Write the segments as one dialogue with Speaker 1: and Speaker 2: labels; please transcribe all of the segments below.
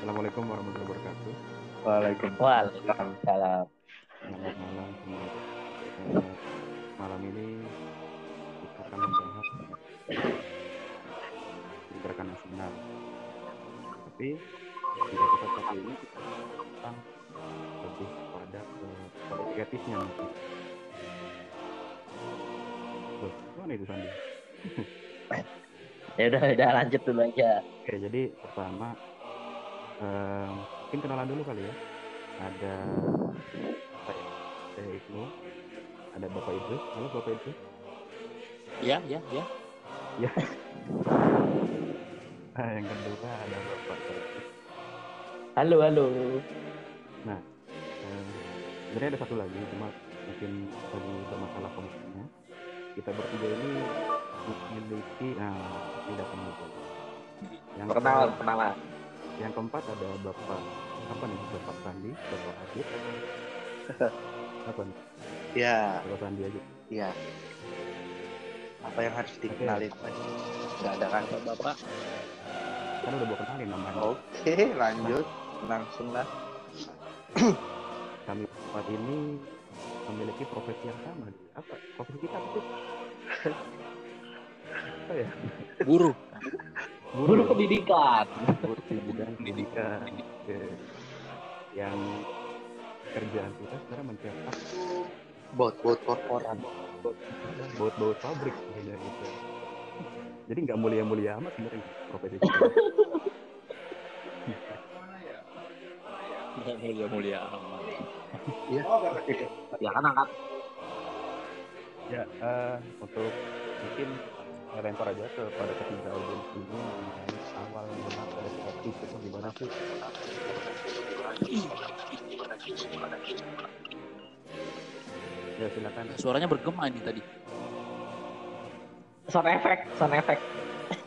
Speaker 1: Assalamualaikum warahmatullahi wabarakatuh.
Speaker 2: Waalaikumsalam.
Speaker 1: Selamat malam. Eh, malam ini kita akan membahas gerakan nasional. Tapi di episode kali ini kita tentang lebih pada ke politik etisnya nanti. Loh, mana itu Sandi?
Speaker 3: Ya udah udah lanjut dulu aja.
Speaker 1: Oke, jadi pertama mungkin kenalan dulu kali ya. Ada saya, saya Ibnu, ada Bapak Idris. Halo Bapak Idris.
Speaker 2: Ya, ya, ya.
Speaker 1: Nah, yang kedua ada Bapak Taufik.
Speaker 3: Halo halo.
Speaker 1: Eh, sebenarnya ada satu lagi, cuma mungkin lagi bermasalah komunikasinya. Kita bertiga ini memiliki, nah tidak peneliti. Yang
Speaker 3: Perkenalan
Speaker 1: ke-
Speaker 3: perkenalan.
Speaker 1: Yang keempat ada Bapak apa nih Bapak Sandi, Bapak Adit. apa nih?
Speaker 4: Ya,
Speaker 1: Bapak Sandi aja.
Speaker 4: ya. Apa yang harus dikenalin? Nggak ada kan?
Speaker 2: Bapak,
Speaker 1: Kan udah gua kenalin namanya.
Speaker 4: Oke, lanjut. Langsung lah.
Speaker 1: Kami empat ini memiliki profesi yang sama. Apa? Profesi kita apa sih? apa ya?
Speaker 2: guru.
Speaker 3: Guru pendidikan.
Speaker 1: guru pendidikan Oke. yang kerjaan kita sekarang mencetak
Speaker 4: Bot-bot korporat.
Speaker 1: baut-baut pabrik sebenarnya gitu jadi nggak mulia-mulia amat sebenarnya profesi kita
Speaker 2: Nggak mulia-mulia amat.
Speaker 4: Iya.
Speaker 3: Ya kan angkat.
Speaker 1: ya eh, untuk mungkin saya lempar aja kepada ketiga audiens ini mengenai awal mula politik etis itu gimana sih ya silakan
Speaker 2: Suaranya bergema ini tadi.
Speaker 3: Sound effect, sound effect.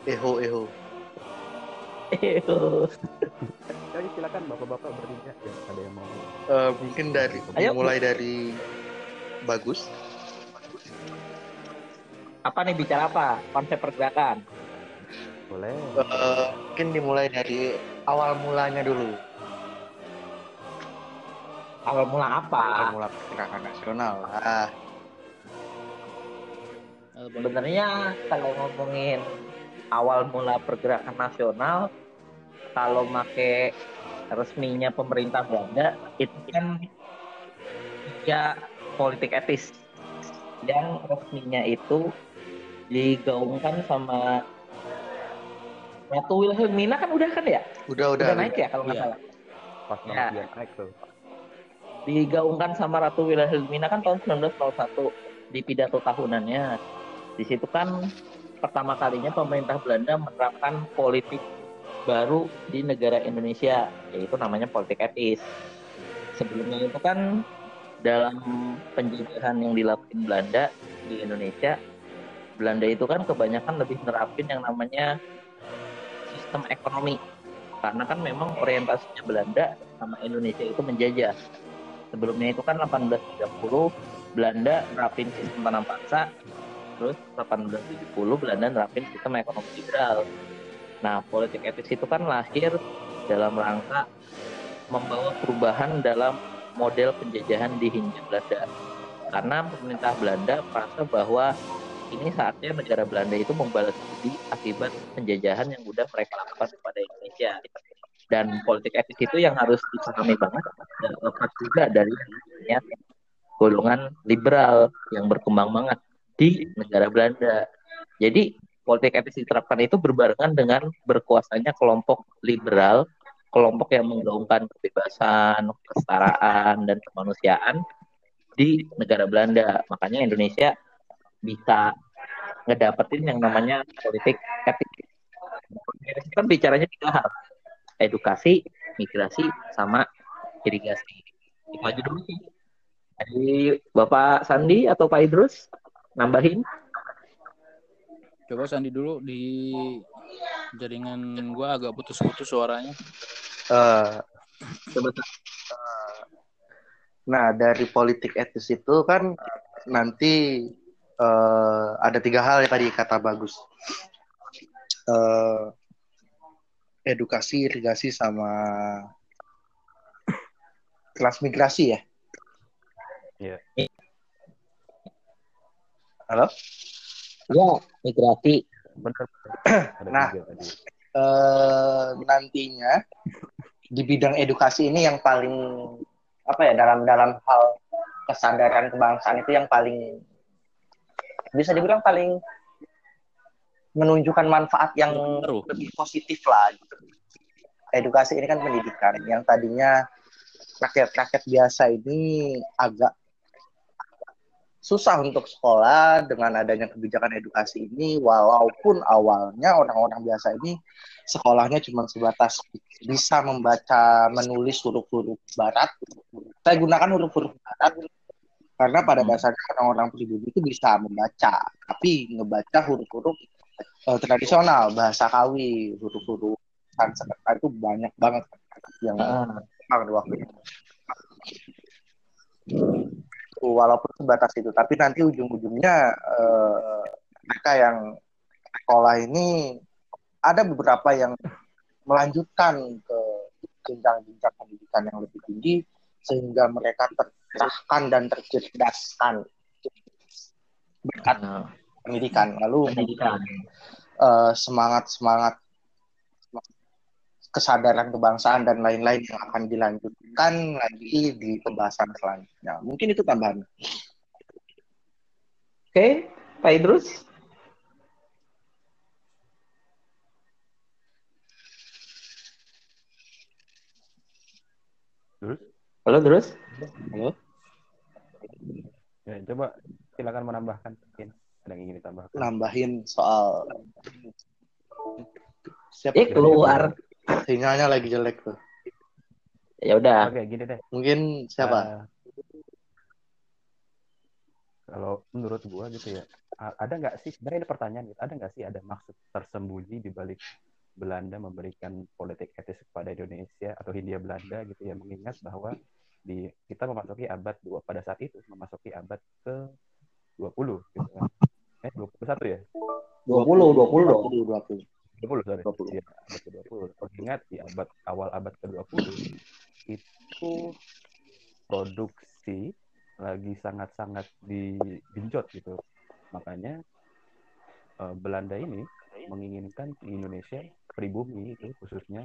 Speaker 4: Eho, eho.
Speaker 3: Ew.
Speaker 1: ya silakan bapak-bapak bertiga ya ada yang mau
Speaker 4: Eh, mungkin dari
Speaker 3: Ayo.
Speaker 4: mulai dari bagus.
Speaker 3: Apa nih bicara apa? Konsep pergerakan.
Speaker 1: boleh
Speaker 4: Eh, mungkin dimulai dari awal mulanya dulu.
Speaker 3: Awal mula
Speaker 4: Awal
Speaker 3: apa?
Speaker 4: mula gerakan nasional. Ah.
Speaker 3: Sebenarnya kalau ngomongin awal mula pergerakan nasional, kalau make resminya pemerintah Belanda itu kan ya politik etis yang resminya itu digaungkan sama Ratu Wilhelmina kan udah kan ya?
Speaker 4: udah udah.
Speaker 3: Udah naik ya kalau nggak
Speaker 2: Iya.
Speaker 3: salah.
Speaker 1: pas
Speaker 3: Ya.
Speaker 1: banget dia naik tuh
Speaker 3: digaungkan sama Ratu Wilhelmina kan tahun 1901 di pidato tahunannya. Di situ kan pertama kalinya pemerintah Belanda menerapkan politik baru di negara Indonesia, yaitu namanya politik etis. Sebelumnya itu kan dalam penjajahan yang dilakukan Belanda di Indonesia, Belanda itu kan kebanyakan lebih nerapin yang namanya sistem ekonomi. Karena kan memang orientasinya Belanda sama Indonesia itu menjajah. Sebelumnya itu kan 1830 Belanda nerapin sistem tanam paksa terus 1870 Belanda nerapin sistem ekonomi liberal. Nah politik etis itu kan lahir dalam rangka membawa perubahan dalam model penjajahan di Hindia Belanda. Karena pemerintah Belanda merasa bahwa ini saatnya negara Belanda itu membalas budi akibat penjajahan yang udah mereka lakukan kepada Indonesia dan politik etis itu yang harus dipahami banget lepas juga dari adanya golongan liberal yang berkembang banget di negara Belanda. Jadi politik etis diterapkan itu berbarengan dengan berkuasanya kelompok liberal, kelompok yang menggaungkan kebebasan, kesetaraan, dan kemanusiaan di negara Belanda. Makanya Indonesia bisa ngedapetin yang namanya politik etis kan bicaranya tiga hal, edukasi, migrasi, sama irigasi. Itu aja dulu sih. Dari Bapak Sandi atau Pak Idrus nambahin?
Speaker 2: Coba Sandi dulu di jaringan gua agak putus-putus suaranya.
Speaker 4: Eh,
Speaker 3: Sebentar.
Speaker 4: nah, dari politik etis itu kan nanti eh, ada tiga hal ya tadi kata bagus. Eh, edukasi, irigasi sama transmigrasi ya.
Speaker 1: Iya.
Speaker 4: Halo?
Speaker 3: Ya, migrasi.
Speaker 1: Benar.
Speaker 4: Nah. eh, nantinya di bidang edukasi ini yang paling apa ya dalam dalam hal kesadaran kebangsaan itu yang paling bisa dibilang paling menunjukkan manfaat yang lebih positif lah gitu. Edukasi ini kan pendidikan. Yang tadinya rakyat-rakyat biasa ini agak susah untuk sekolah dengan adanya kebijakan edukasi ini walaupun awalnya orang-orang biasa ini sekolahnya cuma sebatas bisa membaca menulis huruf-huruf barat. Saya gunakan huruf-huruf barat karena pada
Speaker 2: Hmm.
Speaker 4: dasarnya orang-orang pribumi itu bisa membaca tapi ngebaca huruf-huruf eh, tradisional bahasa kawi huruf-huruf Sanskerta itu banyak banget yang pada waktu itu. Walaupun sebatas itu, tapi nanti ujung-ujungnya eh, mereka yang sekolah ini ada beberapa yang melanjutkan ke jenjang-jenjang pendidikan yang lebih tinggi sehingga mereka tercerahkan dan tercerdaskan berkat
Speaker 3: Nah,
Speaker 4: pendidikan. Lalu
Speaker 3: pendidikan.
Speaker 4: eh, semangat-semangat kesadaran kebangsaan dan lain-lain yang akan dilanjutkan lagi di pembahasan selanjutnya. Mungkin itu tambahan.
Speaker 3: Oke, Pak Idrus.
Speaker 1: Terus?
Speaker 3: Halo, terus?
Speaker 4: Halo?
Speaker 1: Ya, coba silakan menambahkan mungkin ada yang ingin ditambahkan.
Speaker 4: Nambahin soal siapa
Speaker 3: Eh, keluar.
Speaker 4: sinyalnya lagi jelek tuh.
Speaker 3: Ya udah.
Speaker 1: Oke, gini deh.
Speaker 4: Mungkin siapa?
Speaker 1: Eh, kalau menurut gua gitu ya, ada nggak sih sebenarnya ini pertanyaan gitu, ada nggak sih ada maksud tersembunyi di balik Belanda memberikan politik etis kepada Indonesia atau Hindia Belanda gitu ya, mengingat bahwa di kita memasuki abad dua pada saat itu memasuki abad ke 20 gitu kan. Eh 21 ya?
Speaker 3: 20, 20 dong.
Speaker 4: 20, 20.
Speaker 1: 20 sorry.
Speaker 4: 20.
Speaker 1: Iya, abad ke-20. Mengingat di abad awal abad ke-20 itu produksi lagi sangat-sangat digenjot gitu. Makanya eh, Belanda ini menginginkan di Indonesia pribumi itu khususnya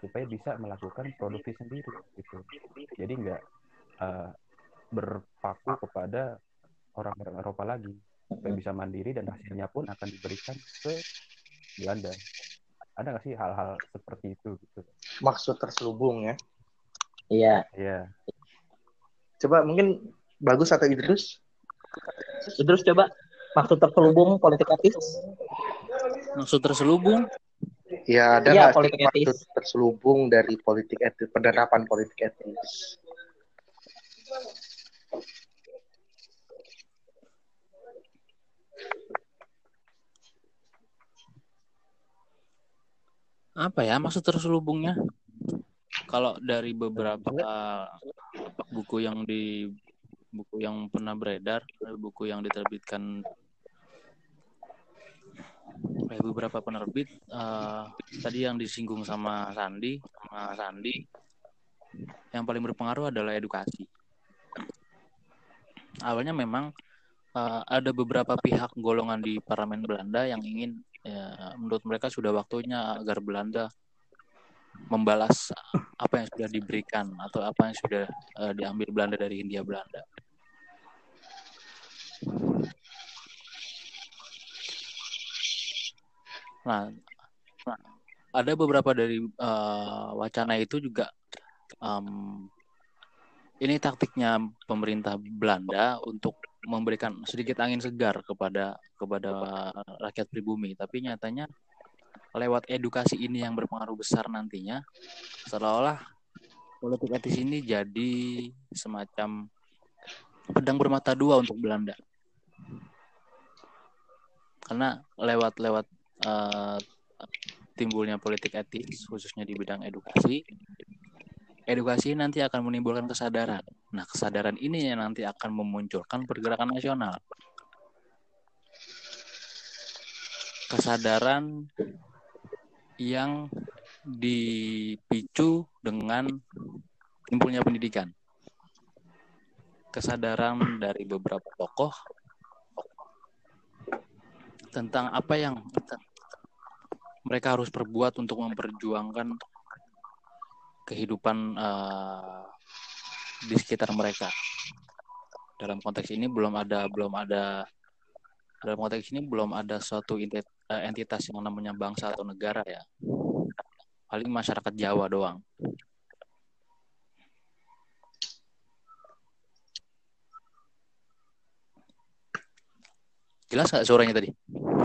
Speaker 1: supaya bisa melakukan produksi sendiri gitu. Jadi nggak eh, berpaku kepada orang-orang Eropa lagi supaya bisa mandiri dan hasilnya pun akan diberikan ke Belanda. Ada nggak sih hal-hal seperti itu gitu?
Speaker 4: Maksud terselubung ya.
Speaker 3: Iya.
Speaker 1: Iya.
Speaker 4: Coba mungkin bagus atau Idrus?
Speaker 3: Idrus coba maksud terselubung politik etis.
Speaker 2: Maksud terselubung
Speaker 4: Ya ada
Speaker 3: Iya,
Speaker 4: nggak sih
Speaker 3: politik etis.
Speaker 4: maksud terselubung dari politik etis, penerapan politik etis?
Speaker 2: apa ya maksud terselubungnya? Kalau dari beberapa buku yang di buku yang pernah beredar, buku yang diterbitkan oleh beberapa penerbit, eh, tadi yang disinggung sama Sandi, sama Sandi, yang paling berpengaruh adalah edukasi. Awalnya memang eh, ada beberapa pihak golongan di parlemen Belanda yang ingin ya, menurut mereka sudah waktunya agar Belanda membalas apa yang sudah diberikan atau apa yang sudah eh, diambil Belanda dari Hindia Belanda. Nah, nah, ada beberapa dari eh, wacana itu juga em, ini taktiknya pemerintah Belanda untuk memberikan sedikit angin segar kepada kepada rakyat pribumi, tapi nyatanya lewat edukasi ini yang berpengaruh besar nantinya, seolah-olah politik etis ini jadi semacam pedang bermata dua untuk Belanda. Karena lewat-lewat eh, timbulnya politik etis, khususnya di bidang edukasi, edukasi nanti akan menimbulkan kesadaran. Nah, kesadaran ini yang nanti akan memunculkan pergerakan nasional. Kesadaran yang dipicu dengan timbulnya pendidikan. Kesadaran dari beberapa tokoh tentang apa yang mereka harus perbuat untuk memperjuangkan kehidupan uh, di sekitar mereka. Dalam konteks ini belum ada belum ada dalam konteks ini belum ada suatu eh, entitas yang namanya bangsa atau negara ya. Paling masyarakat Jawa doang. Jelas nggak suaranya tadi?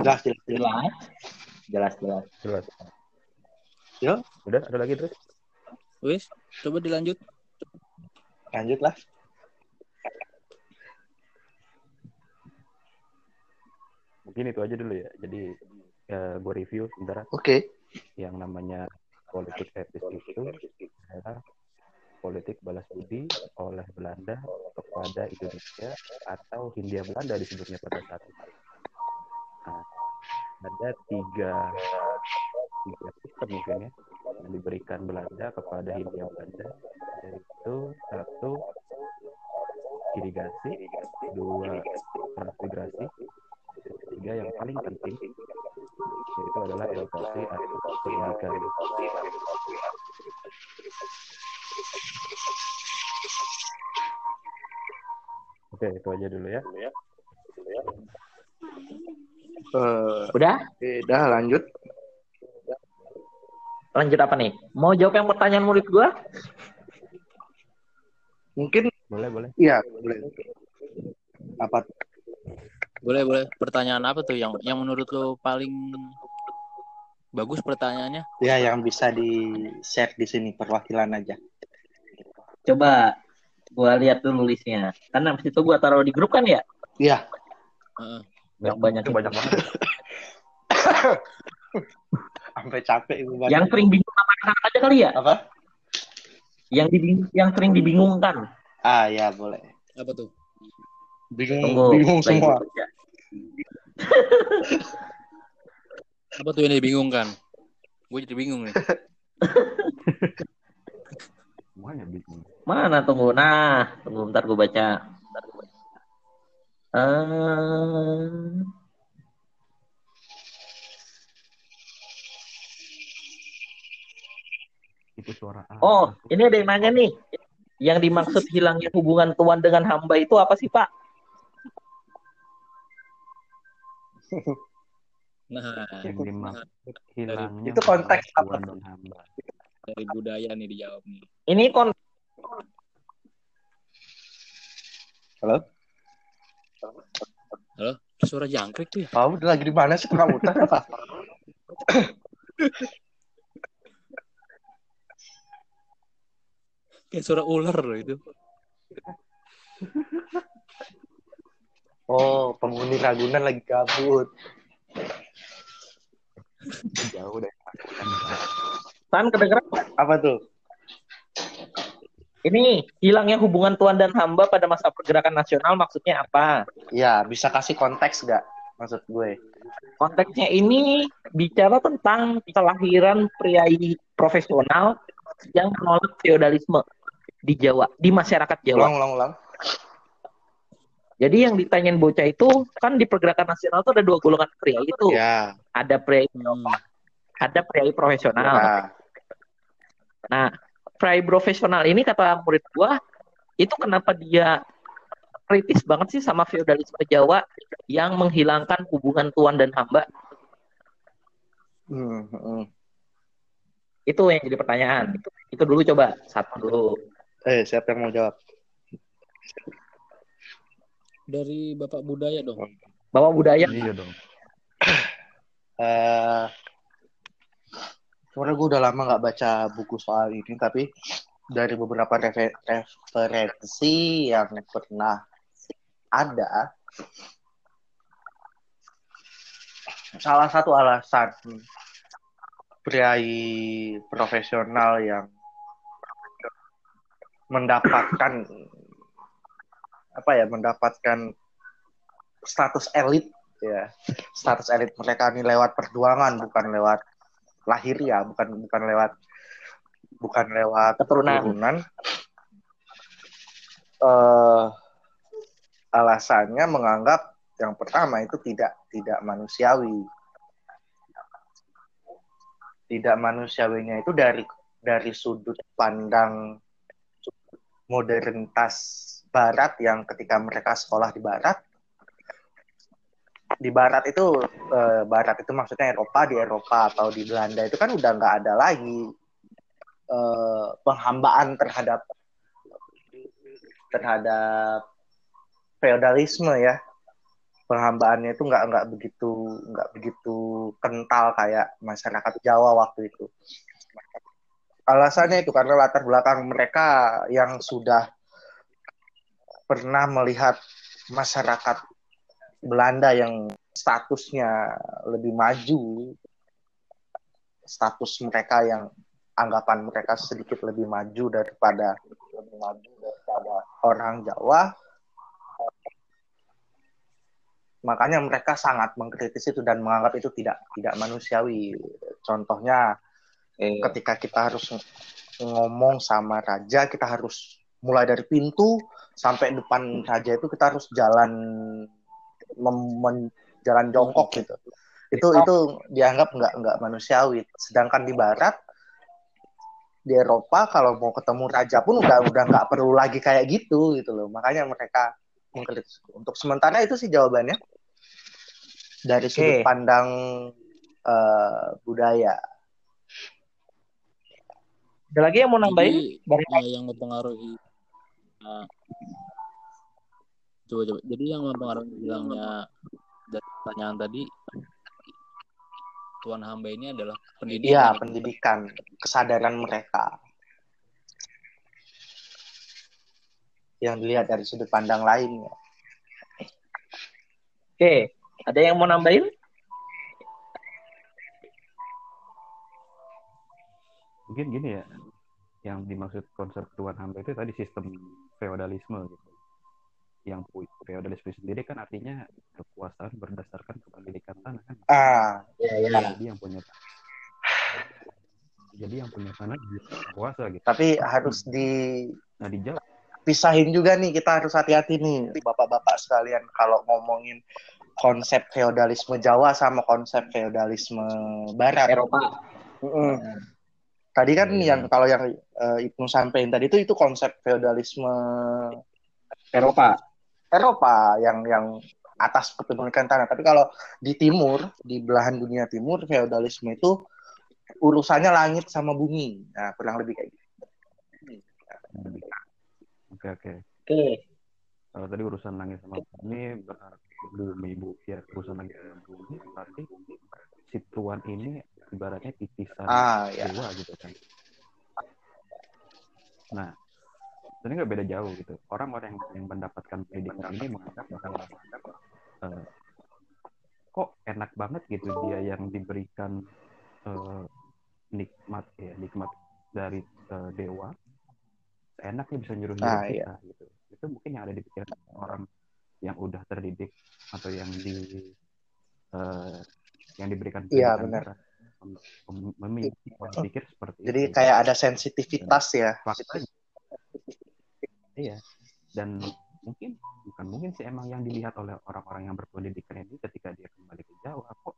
Speaker 4: Jelas jelas
Speaker 3: jelas jelas jelas.
Speaker 1: Jelas.
Speaker 4: Yo.
Speaker 1: udah ada lagi terus
Speaker 2: wis coba dilanjut.
Speaker 4: Lanjut lah
Speaker 1: mungkin itu aja dulu ya. Jadi ya, gue review sebentar.
Speaker 4: Oke. Okay.
Speaker 1: yang namanya politik etis itu adalah politik balas budi oleh Belanda kepada Indonesia atau Hindia Belanda disebutnya pada saat itu. Nah, ada tiga tiga sistem mungkin ya yang diberikan Belanda kepada Hindia Belanda yaitu satu irigasi, dua transmigrasi, ketiga yang paling penting yaitu adalah edukasi atau pendidikan. Oke, itu aja dulu ya.
Speaker 3: Uh, udah?
Speaker 4: Udah, lanjut.
Speaker 3: Lanjut apa nih? Mau jawab yang pertanyaan murid gua?
Speaker 4: Mungkin
Speaker 1: boleh, boleh.
Speaker 4: Iya, boleh. Apa?
Speaker 2: Boleh, boleh. Pertanyaan apa tuh yang yang menurut lo paling bagus pertanyaannya?
Speaker 4: Ya, yang bisa di-share di sini perwakilan aja.
Speaker 3: Coba gua lihat dulu listnya. Karena habis itu gua taruh di grup kan ya?
Speaker 4: Iya.
Speaker 2: Uh,
Speaker 3: yang banyak
Speaker 1: itu banyak banget.
Speaker 4: Sampai capek itu banyak.
Speaker 3: Yang sering bingung sama anak aja kali ya?
Speaker 4: Apa?
Speaker 3: Yang dibing yang sering dibingungkan.
Speaker 4: Ah, ya boleh.
Speaker 2: Apa tuh?
Speaker 4: Bingung,
Speaker 3: Tunggu,
Speaker 4: bingung semua.
Speaker 2: Apa tuh yang dibingungkan? Gue jadi bingung nih.
Speaker 1: Semuanya bingung.
Speaker 3: Mana tunggu? Nah, tunggu bentar gue baca. Bentar gue baca. Uh...
Speaker 1: Itu suara A.
Speaker 3: Oh, ini ada yang nanya nih. Yang dimaksud hilangnya hubungan tuan dengan hamba itu apa sih, Pak?
Speaker 2: Nah,
Speaker 1: yang dimaksud hilangnya
Speaker 4: itu konteks apa?
Speaker 1: tuan dan hamba.
Speaker 2: Dari budaya nih dijawab nih.
Speaker 3: Ini kon
Speaker 4: Halo?
Speaker 2: Halo? Suara jangkrik tuh ya?
Speaker 4: Kamu lagi di mana sih kamu?
Speaker 2: Kayak suara ular loh itu.
Speaker 4: Oh, penghuni Ragunan lagi kabut.
Speaker 1: Jauh deh.
Speaker 3: Tan kedengeran
Speaker 4: Apa tuh?
Speaker 3: Ini hilangnya hubungan tuan dan hamba pada masa pergerakan nasional maksudnya apa?
Speaker 4: Ya, bisa kasih konteks gak? Maksud gue.
Speaker 3: Konteksnya ini bicara tentang kelahiran priai profesional yang menolak feodalisme di Jawa, di masyarakat Jawa.
Speaker 4: Ulang, ulang, ulang.
Speaker 3: Jadi yang ditanyain bocah itu kan di pergerakan nasional itu ada dua golongan pria itu.
Speaker 4: Ya.
Speaker 3: Ada pria ada pria profesional.
Speaker 4: ya.
Speaker 3: Nah, pria profesional ini kata murid gua itu kenapa dia kritis banget sih sama feodalisme Jawa yang menghilangkan hubungan tuan dan hamba.
Speaker 4: Hmm, hmm.
Speaker 3: Itu yang jadi pertanyaan. Itu, itu dulu coba satu dulu.
Speaker 4: Eh, siapa yang mau jawab?
Speaker 2: Dari Bapak Budaya dong.
Speaker 3: Bawa budaya.
Speaker 1: Iya dong.
Speaker 4: Eh, sebenarnya gue udah lama nggak baca buku soal ini, tapi dari beberapa refe- referensi yang pernah ada, salah satu alasan priai profesional yang mendapatkan apa ya mendapatkan status elit ya. Status elit mereka ini lewat perjuangan bukan lewat lahir ya. Bukan bukan lewat bukan lewat
Speaker 3: Keturunan.
Speaker 4: keturunan. Eh alasannya menganggap yang pertama itu tidak tidak manusiawi. Tidak manusiawinya itu dari dari sudut pandang modernitas barat yang ketika mereka sekolah di barat di barat itu eh, barat itu maksudnya Eropa di Eropa atau di Belanda itu kan udah nggak ada lagi eh, penghambaan terhadap terhadap feodalisme ya. Penghambaannya itu nggak nggak begitu nggak begitu kental kayak masyarakat Jawa waktu itu alasannya itu karena latar belakang mereka yang sudah pernah melihat masyarakat Belanda yang statusnya lebih maju status mereka yang anggapan mereka sedikit lebih maju daripada orang Jawa. Makanya mereka sangat mengkritis itu dan menganggap itu tidak tidak manusiawi. Contohnya
Speaker 3: Eh,
Speaker 4: ketika kita harus ng- ngomong sama raja kita harus mulai dari pintu sampai depan raja itu kita harus jalan mem- jalan jongkok gitu. Itu itu dianggap nggak nggak manusiawi. Sedangkan di barat di Eropa kalau mau ketemu raja pun udah udah nggak perlu lagi kayak gitu gitu loh. Makanya mereka mengkritik. Untuk sementara itu sih jawabannya. Dari sudut pandang eh, budaya
Speaker 3: ada lagi yang mau nambahin?
Speaker 2: Jadi
Speaker 3: Dari
Speaker 2: eh, yang mempengaruhi eh, coba coba. Jadi yang mempengaruhi bilangnya dari pertanyaan tadi tuan hamba ini adalah pendidikan.
Speaker 4: Iya, pendidikan, kesadaran mereka. Yang dilihat dari sudut pandang lainnya.
Speaker 3: Oke, ada yang mau nambahin?
Speaker 1: Mungkin gini ya yang dimaksud konsep tuan hamba itu tadi sistem feodalisme gitu yang feodalisme sendiri kan artinya kekuasaan berdasarkan kepemilikan tanah kan
Speaker 4: Ah,
Speaker 3: Ya, ya.
Speaker 1: jadi yang punya jadi yang punya tanah dia kuasa gitu
Speaker 4: tapi harus
Speaker 1: nah di Jawa
Speaker 4: dipisahin juga nih, kita harus hati-hati nih, bapak-bapak sekalian kalau ngomongin konsep feodalisme Jawa sama konsep feodalisme Barat.
Speaker 3: Eropa.
Speaker 4: Mm-mm. Tadi kan
Speaker 1: Iya.
Speaker 4: yang kalau yang eh, Ibnu sampaikan tadi itu itu konsep feodalisme
Speaker 3: Eropa.
Speaker 4: Eropa yang yang atas kepemilikan tanah. Tapi kalau di timur, di belahan dunia timur, feodalisme itu urusannya langit sama bumi. Nah, kurang lebih kayak gitu.
Speaker 1: Hmm. oke oke
Speaker 3: Oke.
Speaker 1: kalau tadi urusan langit sama bumi berarti bumi bu ya urusan langit sama bumi berarti si tuan ini ibaratnya titisan
Speaker 4: Ah, ya.
Speaker 1: dewa gitu kan. Nah sebenarnya nggak beda jauh gitu. Orang-orang yang, yang mendapatkan pendidikan ini menganggap bahwa eh, kok enak banget gitu dia yang diberikan eh, nikmat ya nikmat dari eh, dewa. Enaknya bisa nyuruh nyuruh
Speaker 4: Ah,
Speaker 1: kita gitu. Itu mungkin yang ada di pikiran orang yang udah terdidik atau yang di eh, yang diberikan
Speaker 4: Iya, benar.
Speaker 1: mem- mem- memiliki pola pikir seperti
Speaker 4: Jadi
Speaker 1: itu.
Speaker 4: kayak ada sensitivitas ya.
Speaker 1: faktanya iya dan mungkin bukan mungkin sih emang yang dilihat oleh orang-orang yang berpendidikan ini ketika dia kembali ke Jawa kok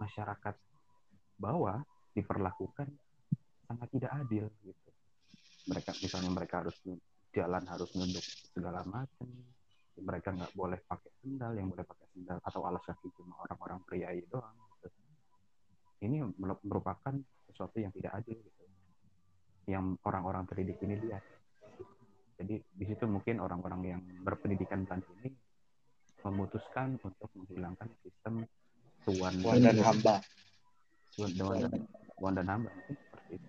Speaker 1: masyarakat bawah diperlakukan sangat tidak adil gitu mereka misalnya mereka harus jalan harus nunduk segala macam mereka nggak boleh pakai sendal yang boleh pakai sendal atau alas kaki cuma orang-orang pria itu doang gitu. ini mer- merupakan sesuatu yang tidak adil gitu yang orang-orang terdidik ini lihat jadi di situ mungkin orang-orang yang berpendidikan Belanda ini memutuskan untuk menghilangkan sistem tuan
Speaker 4: Tuan dan hamba.
Speaker 1: tuan, tuan dan, tuan dan hamba seperti itu.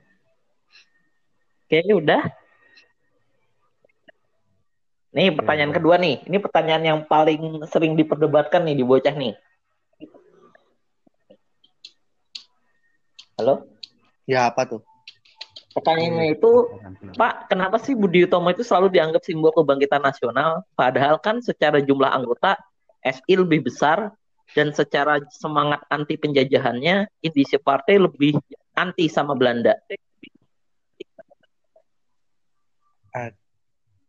Speaker 3: Oke, udah. Nih pertanyaan
Speaker 1: Oke.
Speaker 3: kedua nih. Ini pertanyaan yang paling sering diperdebatkan nih di bocah nih. Halo?
Speaker 4: Ya apa tuh?
Speaker 3: Pertanyaannya itu, Pak, kenapa sih Budi Utomo itu selalu dianggap simbol kebangkitan nasional? Padahal kan secara jumlah anggota SI lebih besar dan secara semangat anti penjajahannya Indische Partai lebih anti sama Belanda.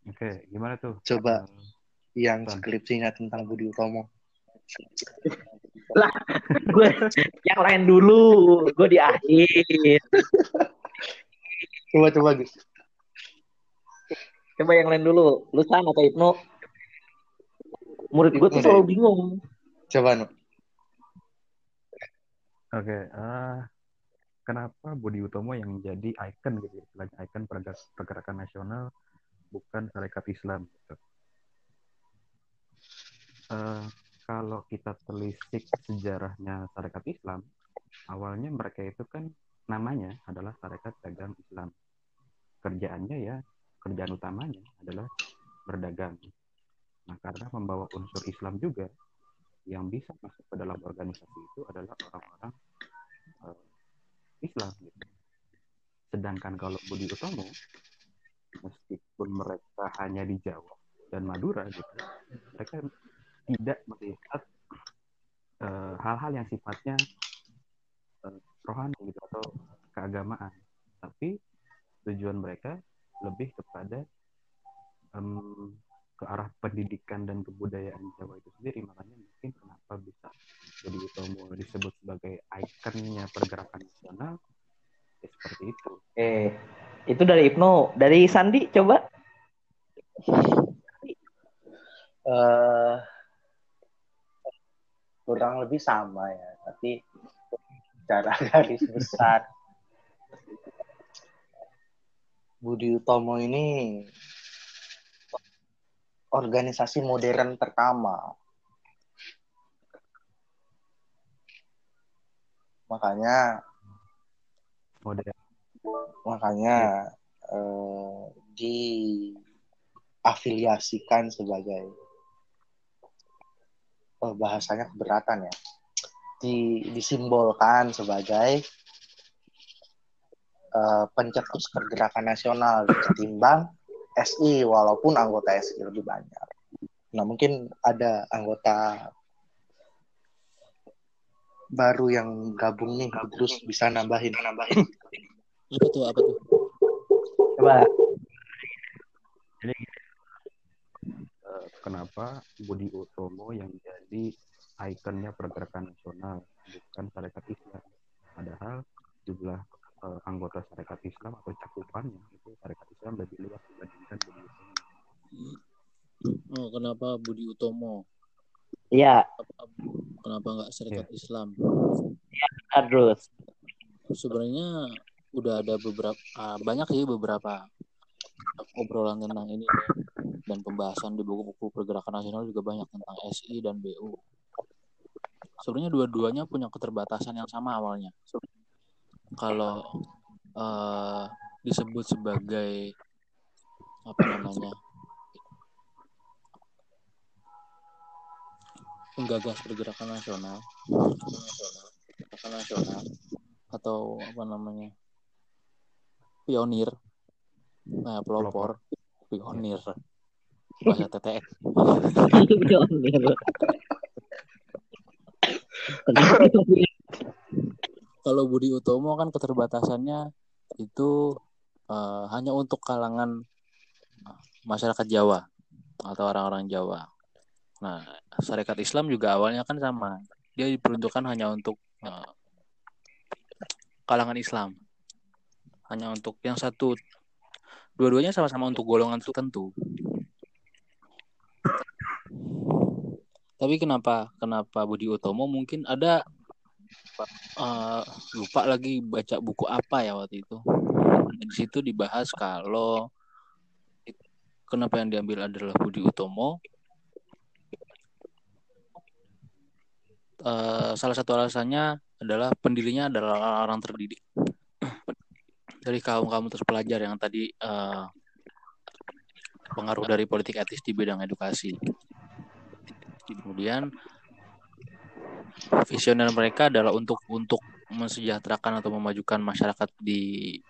Speaker 1: Oke, gimana tuh?
Speaker 4: Coba
Speaker 1: Eh,
Speaker 4: yang skripsinya tentang Budi Utomo.
Speaker 3: Lah, gue yang lain dulu, gue di akhir.
Speaker 4: Coba coba Gus.
Speaker 3: Coba yang lain dulu. Lu sama atau Ibnu? Murid gue tuh selalu bingung.
Speaker 4: Coba Nu.
Speaker 1: Oke, eh, kenapa Budi Utomo yang jadi ikon gitu, ya, istilahnya ikon pergerakan, pergerakan nasional bukan Sarekat Islam? Gitu. Eh, kalau kita telisik sejarahnya Sarekat Islam, awalnya mereka itu kan namanya adalah Sarekat Dagang Islam. Kerjaannya ya, kerjaan utamanya adalah berdagang. Nah, karena membawa unsur Islam juga, yang bisa masuk ke dalam organisasi itu adalah orang-orang eh, Islam gitu. Sedangkan kalau Budi Utomo meskipun mereka hanya di Jawa dan Madura gitu, mereka tidak melihat eh, hal-hal yang sifatnya eh, rohani gitu atau keagamaan, tapi tujuan mereka lebih kepada em, ke arah pendidikan dan kebudayaan Jawa itu sendiri makanya mungkin kenapa bisa Budi Utomo disebut sebagai ikonnya pergerakan nasional ya seperti itu
Speaker 3: Eh, itu dari Ibnu. Dari Sandi, coba.
Speaker 4: eh kurang lebih sama ya, tapi secara garis besar Budi Utomo ini organisasi modern pertama. Makanya
Speaker 1: model
Speaker 4: makanya eh, diafiliasikan sebagai oh, bahasanya keberatan ya di, disimbolkan sebagai eh, pencetus pergerakan nasional ketimbang SI walaupun anggota SI lebih banyak. Nah mungkin ada anggota baru yang gabung nih terus bisa nambahin nambahin
Speaker 2: Apa tuh? Apa tuh?
Speaker 3: Coba.
Speaker 1: jadi eh, kenapa Budi Utomo yang jadi ikonnya pergerakan nasional bukan Sarekat Islam padahal jumlah eh, anggota Sarekat Islam atau cakupannya itu Sarekat Islam lebih luas dibandingkan Budi Utomo
Speaker 2: Budi Utomo?
Speaker 3: Iya,
Speaker 2: Kenapa nggak Serikat Islam?
Speaker 3: terus.
Speaker 2: Sebenarnya udah ada beberapa ah, banyak sih beberapa obrolan tentang ini nih. dan pembahasan di buku-buku pergerakan nasional juga banyak tentang SI dan BU. Sebenarnya dua-duanya punya keterbatasan yang sama awalnya. Kalau eh, disebut sebagai apa namanya penggagas pergerakan nasional, pergerakan nasional atau apa namanya pionir, nah pelopor, pionir, bahasa TTX. Kalau Budi Utomo kan keterbatasannya itu eh, hanya untuk kalangan eh, masyarakat Jawa atau orang-orang Jawa. Nah, Syarikat Islam juga awalnya kan sama. Dia diperuntukkan hanya untuk eh, kalangan Islam. Hanya untuk yang satu dua-duanya sama-sama untuk golongan tertentu. Tapi kenapa kenapa Budi Utomo mungkin ada eh, lupa lagi baca buku apa ya waktu itu. Di situ dibahas kalau kenapa yang diambil adalah Budi Utomo. Eh, salah satu alasannya adalah pendirinya adalah orang terdidik dari kaum kaum terpelajar yang tadi eh, pengaruh dari politik etis di bidang edukasi. Kemudian visioner mereka adalah untuk untuk mensejahterakan atau memajukan masyarakat di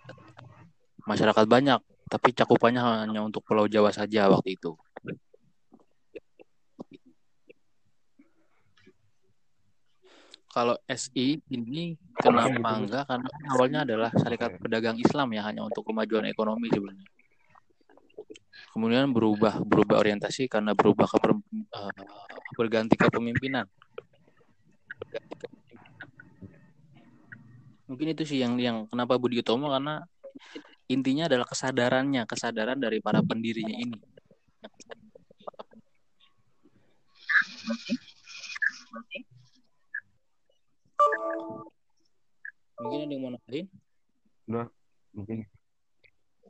Speaker 2: masyarakat banyak, tapi cakupannya hanya untuk Pulau Jawa saja waktu itu. Kalau SI ini kenapa enggak karena kan awalnya adalah Syarikat Pedagang Islam ya hanya untuk kemajuan ekonomi sebenarnya. Kemudian berubah berubah orientasi karena berubah ke uh, berganti kepemimpinan. Mungkin itu sih yang yang kenapa Budi Utomo karena intinya adalah kesadarannya, kesadaran dari para pendirinya ini. Mungkin ada yang mau nambahin?
Speaker 1: Udah, mungkin.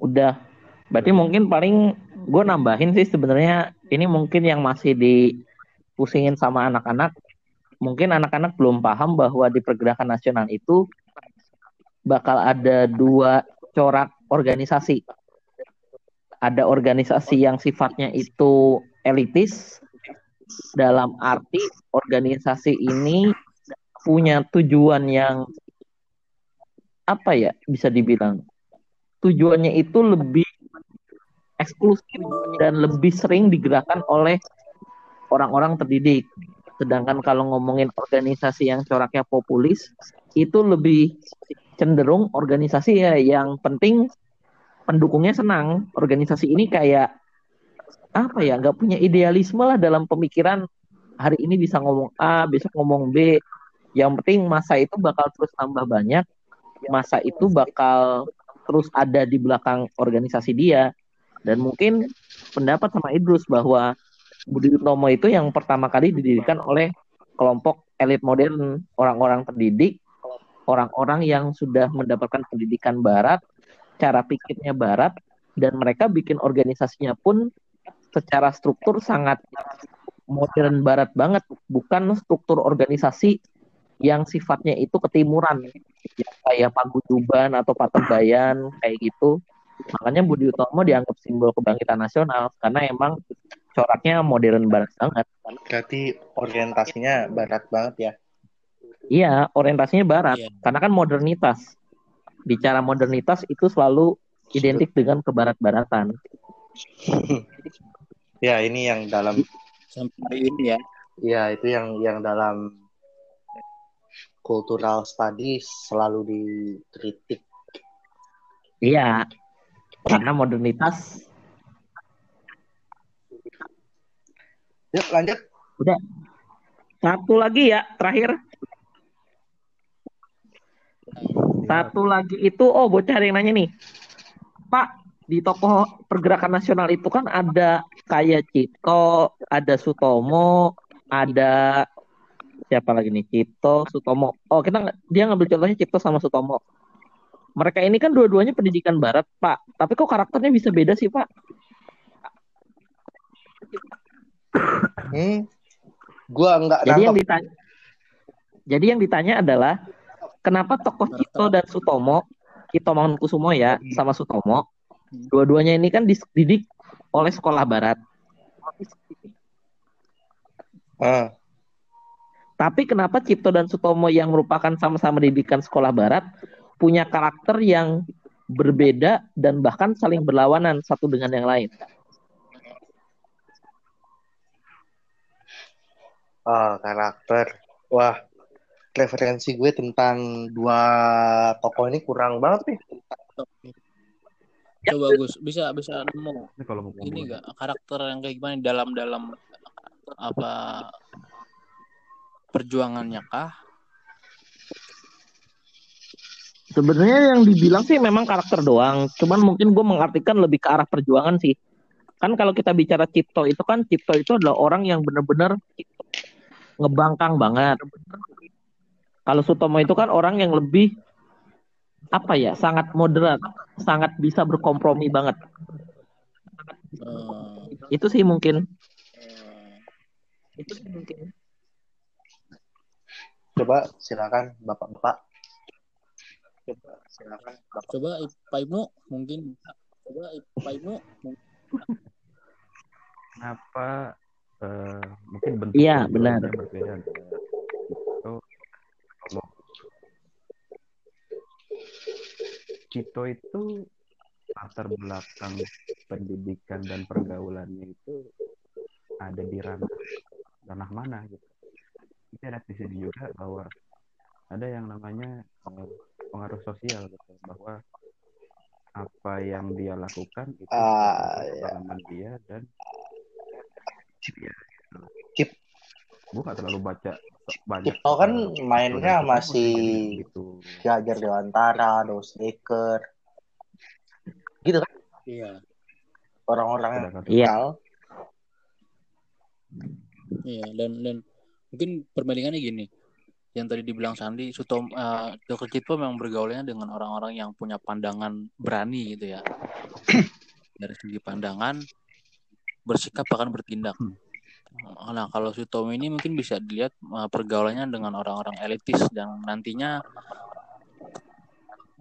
Speaker 3: Udah. Berarti mungkin paling gue nambahin sih sebenarnya ini mungkin yang masih dipusingin sama anak-anak. Mungkin anak-anak belum paham bahwa di pergerakan nasional itu bakal ada dua corak organisasi. Ada organisasi yang sifatnya itu elitis dalam arti organisasi ini punya tujuan yang apa ya bisa dibilang tujuannya itu lebih eksklusif dan lebih sering digerakkan oleh orang-orang terdidik. Sedangkan kalau ngomongin organisasi yang coraknya populis itu lebih cenderung organisasi ya yang penting pendukungnya senang. Organisasi ini kayak apa ya nggak punya idealisme lah dalam pemikiran hari ini bisa ngomong A besok ngomong B yang penting masa itu bakal terus tambah banyak. Masa itu bakal terus ada di belakang organisasi dia. Dan mungkin pendapat sama Idrus bahwa Budi Utomo itu yang pertama kali didirikan oleh kelompok elit modern orang-orang terdidik orang-orang yang sudah mendapatkan pendidikan barat cara pikirnya barat dan mereka bikin organisasinya pun secara struktur sangat modern barat banget, bukan struktur organisasi yang sifatnya itu ketimuran, ya, kayak Paguyuban atau Patembayan kayak gitu. Makanya Budi Utomo dianggap simbol kebangkitan nasional karena emang coraknya modern barat banget.
Speaker 4: Berarti orientasinya barat banget ya?
Speaker 3: Iya, orientasinya barat
Speaker 2: Iya.
Speaker 3: karena kan modernitas. Bicara modernitas itu selalu identik dengan kebarat-baratan.
Speaker 4: Ya, ini yang dalam
Speaker 2: Sampai hari ini ya.
Speaker 4: ya itu yang yang dalam cultural studies selalu dikritik.
Speaker 3: Iya, karena modernitas.
Speaker 4: Yuk lanjut.
Speaker 3: Udah. Satu lagi ya, terakhir. Satu lagi itu, oh bocah ada yang nanya nih. Pak, di tokoh pergerakan nasional itu kan ada kayak Cito, ada Sutomo, ada siapa lagi nih? Cito, Sutomo. Oh, kita dia ngambil contohnya Cito sama Sutomo. Mereka ini kan dua-duanya pendidikan barat, Pak. Tapi kok karakternya bisa beda sih, Pak?
Speaker 4: Hmm. Gua nggak
Speaker 3: Jadi yang ditanya Jadi yang ditanya adalah kenapa tokoh Cito dan Sutomo, Cito Mangunkusumo ya, sama Sutomo, dua-duanya ini kan dididik oleh sekolah barat.
Speaker 4: Ah,
Speaker 3: Tapi kenapa Cipto dan Sutomo yang merupakan sama-sama didikan sekolah barat punya karakter yang berbeda dan bahkan saling berlawanan satu dengan yang lain?
Speaker 4: ah, karakter. Wah, referensi gue tentang dua tokoh ini kurang banget nih.
Speaker 2: Coba Gus, bisa bisa nemu
Speaker 1: Ini kalau mau
Speaker 2: ini enggak karakter yang kayak gimana dalam dalam apa perjuangannya kah?
Speaker 3: Sebenarnya yang dibilang sih memang karakter doang, cuman mungkin gue mengartikan lebih ke arah perjuangan sih. Kan kalau kita bicara Cipto itu kan Cipto itu adalah orang yang benar-benar ngebangkang banget. Kalau Sutomo itu kan orang yang lebih apa ya, sangat moderat, sangat bisa berkompromi banget.
Speaker 2: Eh,
Speaker 3: Itu sih mungkin.
Speaker 4: Coba silakan Bapak-bapak. Coba silakan Bapak.
Speaker 2: coba Pak Ibnu mungkin coba Pak Ibnu
Speaker 1: kenapa eh, mungkin bentuk
Speaker 3: Iya, benar.
Speaker 1: berbeda Cito Sutomo. Cito itu latar belakang pendidikan dan pergaulannya itu ada di ranah ranah mana gitu. Kita lihat di sini juga bahwa ada yang namanya eh, pengaruh sosial gitu bahwa apa yang dia lakukan itu
Speaker 4: ya.
Speaker 1: pengalaman dia dan
Speaker 4: Kip-
Speaker 1: gue gak terlalu baca banyak
Speaker 4: Kipto kan
Speaker 1: soal
Speaker 4: mainnya
Speaker 1: Peterson,
Speaker 4: masih
Speaker 1: gitu.
Speaker 4: Jajar Dewantara, Dos Deker, gitu kan?
Speaker 2: Iya.
Speaker 4: orang-orang yang
Speaker 3: Iya.
Speaker 2: Iya, dan dan mungkin perbandingannya gini. Yang tadi dibilang Sandi, Sutom eh Dr. Cipto memang bergaulnya dengan orang-orang yang punya pandangan berani gitu ya. Dari segi pandangan, bersikap bahkan bertindak.
Speaker 1: Hmm.
Speaker 2: Nah, kalau Sutomo ini mungkin bisa dilihat eh, pergaulannya dengan orang-orang elitis dan nantinya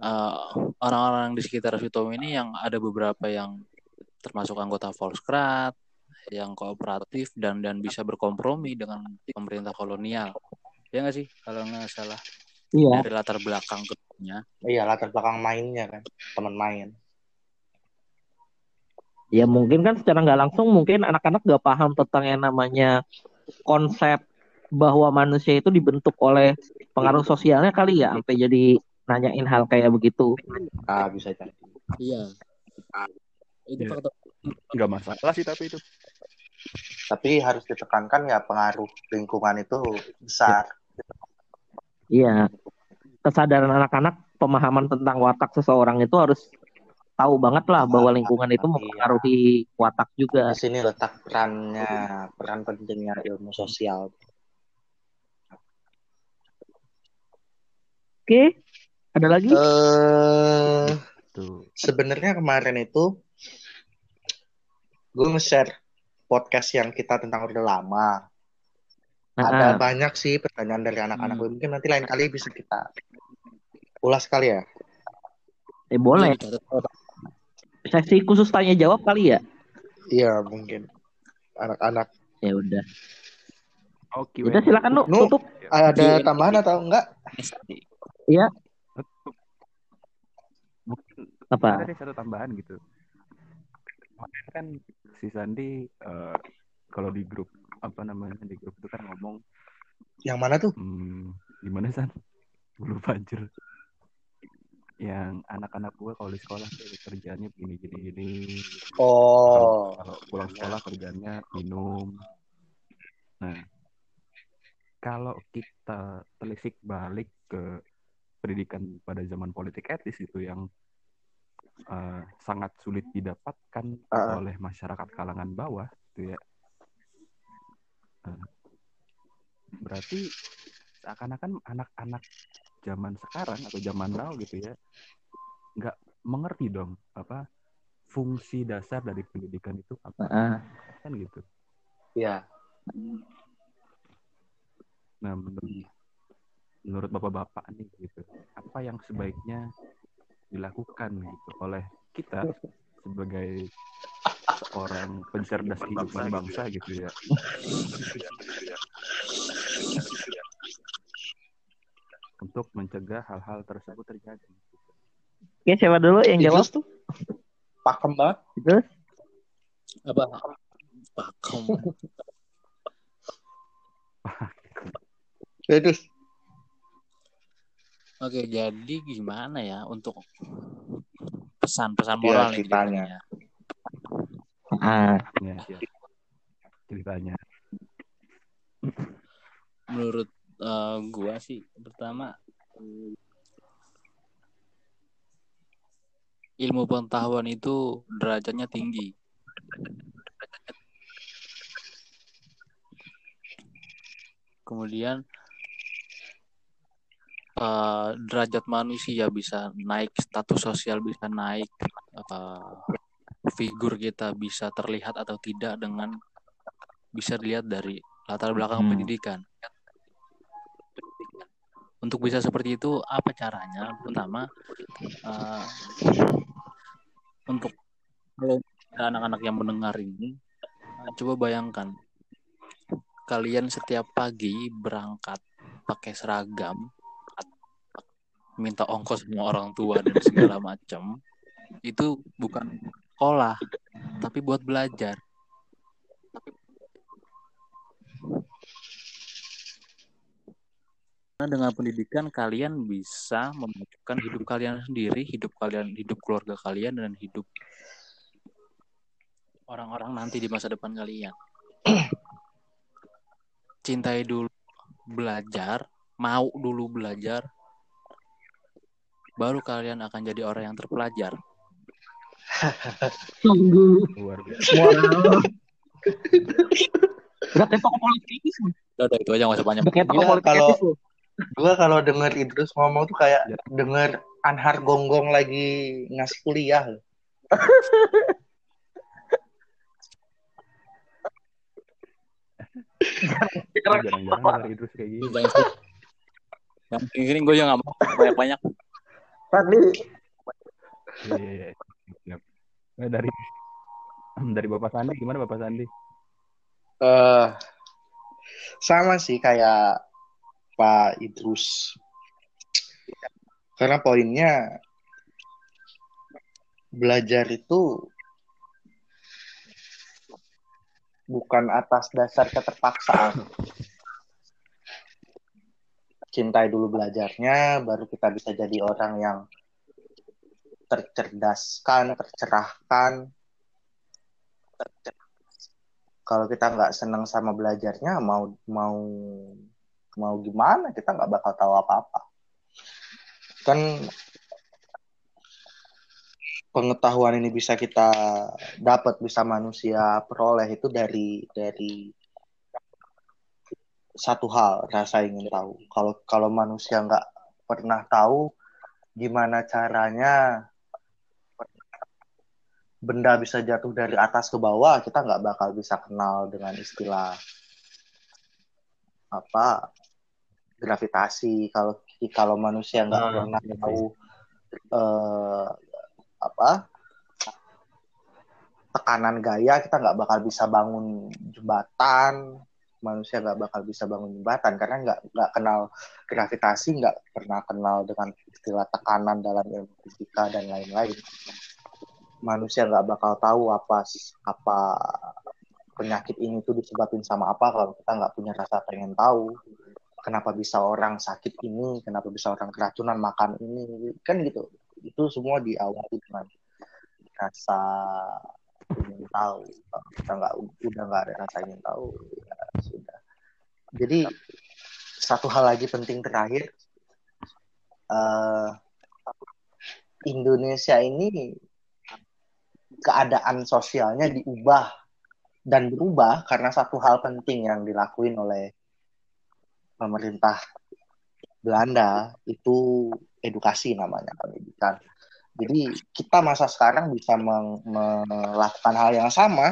Speaker 2: eh, orang-orang di sekitar Sutomo ini yang ada beberapa yang termasuk anggota Volkskrad, yang kooperatif dan dan bisa berkompromi dengan pemerintah kolonial. Ya nggak sih kalau nggak salah
Speaker 3: Iya.
Speaker 2: dari latar belakang keduanya.
Speaker 4: Iya latar belakang mainnya kan, teman main.
Speaker 3: Ya mungkin kan secara nggak langsung mungkin anak-anak nggak paham tentang yang namanya konsep bahwa manusia itu dibentuk oleh pengaruh sosialnya kali ya sampai jadi nanyain hal kayak begitu.
Speaker 4: Ah bisa jadi.
Speaker 2: Iya. Itu
Speaker 1: Iya.
Speaker 2: faktor
Speaker 1: nggak masalah sih tapi itu
Speaker 4: Tapi harus ditekankan ya pengaruh lingkungan itu besar.
Speaker 3: Iya. Kesadaran anak-anak pemahaman tentang watak seseorang itu harus tahu banget lah bahwa lingkungan itu mempengaruhi watak juga.
Speaker 4: Di sini letak perannya, peran pentingnya ilmu sosial.
Speaker 3: Oke. Ada lagi?
Speaker 4: Eh,
Speaker 1: tuh
Speaker 4: sebenarnya kemarin itu gue nge-share podcast yang kita tentang udah lama. Ada
Speaker 3: Nah,
Speaker 4: banyak sih pertanyaan dari anak-anak
Speaker 2: Hmm.
Speaker 4: gue. Mungkin nanti lain kali bisa kita ulas kali ya.
Speaker 3: eh boleh.
Speaker 2: Iya.
Speaker 3: Sesi khusus tanya jawab kali ya?
Speaker 4: Iya mungkin anak-anak.
Speaker 3: Ya udah.
Speaker 1: oke
Speaker 3: Udah silakan Nu,
Speaker 4: Nu.
Speaker 3: tutup.
Speaker 4: Ada
Speaker 2: Iya.
Speaker 4: tambahan atau enggak?
Speaker 1: mungkin
Speaker 3: Apa?
Speaker 1: ada satu tambahan gitu kemarin kan si Sandi eh, kalau di grup apa namanya di grup itu kan ngomong
Speaker 4: Yang mana tuh?
Speaker 1: hmm, gimana San? Lupa anjir. Yang anak-anak gue kalau di sekolah tuh kerjaannya gini gini gini.
Speaker 4: Oh,
Speaker 1: kalau pulang sekolah kerjanya minum. Nah kalau kita telisik balik ke pendidikan pada zaman politik etis itu yang eh, sangat sulit didapatkan
Speaker 4: Ah.
Speaker 1: oleh masyarakat kalangan bawah gitu ya Eh, berarti seakan-akan anak-anak zaman sekarang atau zaman now gitu ya nggak mengerti dong apa fungsi dasar dari pendidikan itu apa
Speaker 3: Ah,
Speaker 1: kan gitu
Speaker 4: iya.
Speaker 1: Nah, menurut, menurut bapak-bapak nih gitu, apa yang sebaiknya dilakukan gitu oleh kita sebagai orang pencerdas kehidupan bangsa gitu ya. Untuk mencegah hal-hal tersebut terjadi.
Speaker 3: Oke, siapa dulu yang jawab?
Speaker 4: Tuh pakem banget.
Speaker 3: Terus?
Speaker 2: Apa? Pakem.
Speaker 4: Idrus.
Speaker 2: Oke, jadi gimana ya untuk pesan-pesan
Speaker 4: Iya,
Speaker 2: moral nih
Speaker 4: ceritanya.
Speaker 3: Ah,
Speaker 1: Ya, ya. Ceritanya.
Speaker 2: Menurut eh, gua sih pertama ilmu pengetahuan itu derajatnya tinggi. Kemudian eh, derajat manusia bisa naik, status sosial bisa naik, eh, figur kita bisa terlihat atau tidak dengan bisa dilihat dari latar belakang
Speaker 3: Hmm.
Speaker 2: pendidikan. Untuk bisa seperti itu, apa caranya? Pertama, eh, untuk kalau anak-anak yang mendengar ini, coba bayangkan kalian setiap pagi berangkat pakai seragam, minta ongkos sama orang tua dan segala macam, itu bukan sekolah, tapi buat belajar. Karena dengan pendidikan kalian bisa memajukan hidup kalian sendiri, hidup kalian, hidup keluarga kalian dan hidup orang-orang nanti di masa depan kalian. Cintai dulu belajar, mau dulu belajar, baru kalian akan jadi orang yang terpelajar.
Speaker 3: Tunggu.
Speaker 1: luar biasa.
Speaker 3: Udah kayak politis.
Speaker 2: Udah, udah, itu aja nggak usah banyak.
Speaker 3: Udah kayak tokoh
Speaker 4: Gila,
Speaker 3: politis
Speaker 4: kalau-. Gue kalau denger Idrus ngomong tuh kayak
Speaker 1: Ya.
Speaker 4: denger Anhar Gonggong lagi ngasih kuliah.
Speaker 1: jarang-jarang dari Idrus kayak gini.
Speaker 2: Yang gini gue juga nggak mau banyak-banyak.
Speaker 3: Tadi
Speaker 1: Iya, iya, iya. Nah, dari dari Bapak Sandi gimana Bapak Sandi?
Speaker 4: eh sama sih kayak Pak Idrus. Karena poinnya belajar itu bukan atas dasar keterpaksaan. Cintai dulu belajarnya, baru kita bisa jadi orang yang tercerdaskan, tercerahkan. Kalau kita nggak senang sama belajarnya, mau mau mau gimana? Kita nggak bakal tahu apa-apa. Kan pengetahuan ini bisa kita dapat, bisa manusia peroleh itu dari dari satu hal, rasa ingin tahu. Kalau kalau manusia nggak pernah tahu gimana caranya benda bisa jatuh dari atas ke bawah, kita nggak bakal bisa kenal dengan istilah apa gravitasi. Kalau kalau manusia nggak
Speaker 1: Ah,
Speaker 4: pernah
Speaker 1: iya
Speaker 4: tahu eh, apa tekanan gaya, kita nggak bakal bisa bangun jembatan. Manusia nggak bakal bisa bangun jembatan karena nggak nggak kenal gravitasi, nggak pernah kenal dengan istilah tekanan dalam ilmu fisika dan lain-lain. Manusia nggak bakal tahu apa apa penyakit ini tuh disebabin sama apa kalau kita nggak punya rasa pengen tahu. Kenapa bisa orang sakit ini kenapa bisa orang keracunan makan ini kan gitu. Itu semua diawali dengan rasa ingin tahu. Kita nggak udah nggak ada rasa ingin tahu sudah jadi satu hal lagi penting terakhir eh, Indonesia ini keadaan sosialnya diubah dan berubah karena satu hal penting yang dilakuin oleh pemerintah Belanda itu edukasi namanya pendidikan. Jadi kita masa sekarang bisa melakukan hal yang sama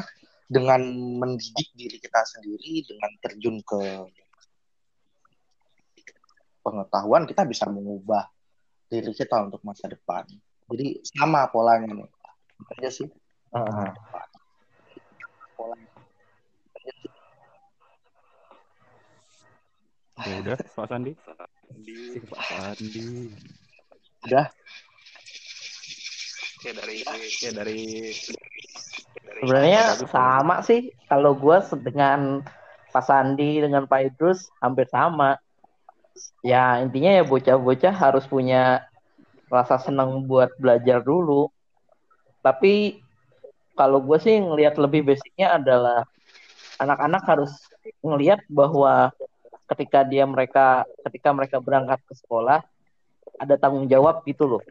Speaker 4: dengan mendidik diri kita sendiri dengan terjun ke pengetahuan kita bisa mengubah diri kita untuk masa depan. Jadi sama polanya nih. Itu aja sih.
Speaker 3: Heeh.
Speaker 1: Ya udah Pak Sandi. Pak Sandi.
Speaker 4: Udah.
Speaker 1: Oke dari oke dari
Speaker 3: Sebenarnya sama sih kalau gue dengan Pak Sandi dengan Pak Idrus hampir sama. Ya intinya ya bocah-bocah harus punya rasa senang buat belajar dulu. Tapi kalau gue sih ngelihat lebih basicnya adalah anak-anak harus ngelihat bahwa ketika dia mereka ketika mereka berangkat ke sekolah ada tanggung jawab gitu loh.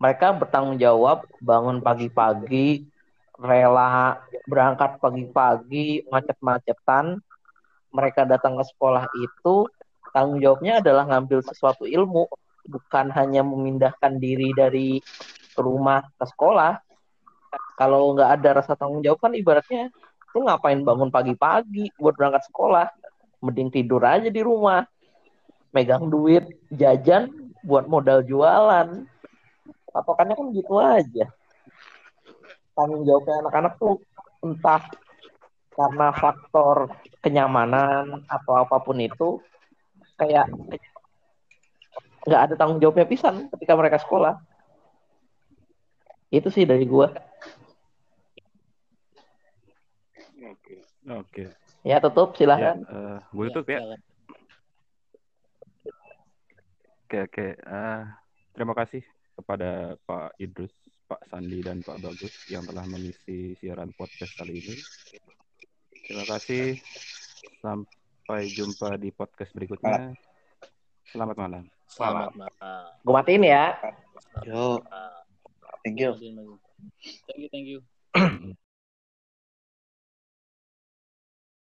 Speaker 3: Mereka bertanggung jawab bangun pagi-pagi, rela berangkat pagi-pagi, macet-macetan. Mereka datang ke sekolah itu tanggung jawabnya adalah ngambil sesuatu ilmu, bukan hanya memindahkan diri dari rumah ke sekolah. Kalau nggak ada rasa tanggung jawab kan ibaratnya lu ngapain bangun pagi-pagi buat berangkat sekolah, mending tidur aja di rumah, megang duit jajan buat modal jualan. Patokannya kan gitu aja. Tanggung jawabnya anak-anak tuh entah karena faktor kenyamanan atau apa pun itu kayak nggak ada tanggung jawabnya pisan ketika mereka sekolah. Itu sih dari gua.
Speaker 1: Oke.
Speaker 3: Ya tutup
Speaker 1: Ya,
Speaker 3: silahkan.
Speaker 1: eh, gue tutup ya.
Speaker 2: silakan.
Speaker 1: Oke oke. Eh, terima kasih kepada Pak Idrus, Pak Sandi dan Pak Bagus yang telah mengisi siaran podcast kali ini. Terima kasih. Sampai jumpa di podcast berikutnya. Selamat malam.
Speaker 2: Selamat malam.
Speaker 3: Gue matiin ya.
Speaker 4: Yo, thank you.
Speaker 2: Thank you, thank you.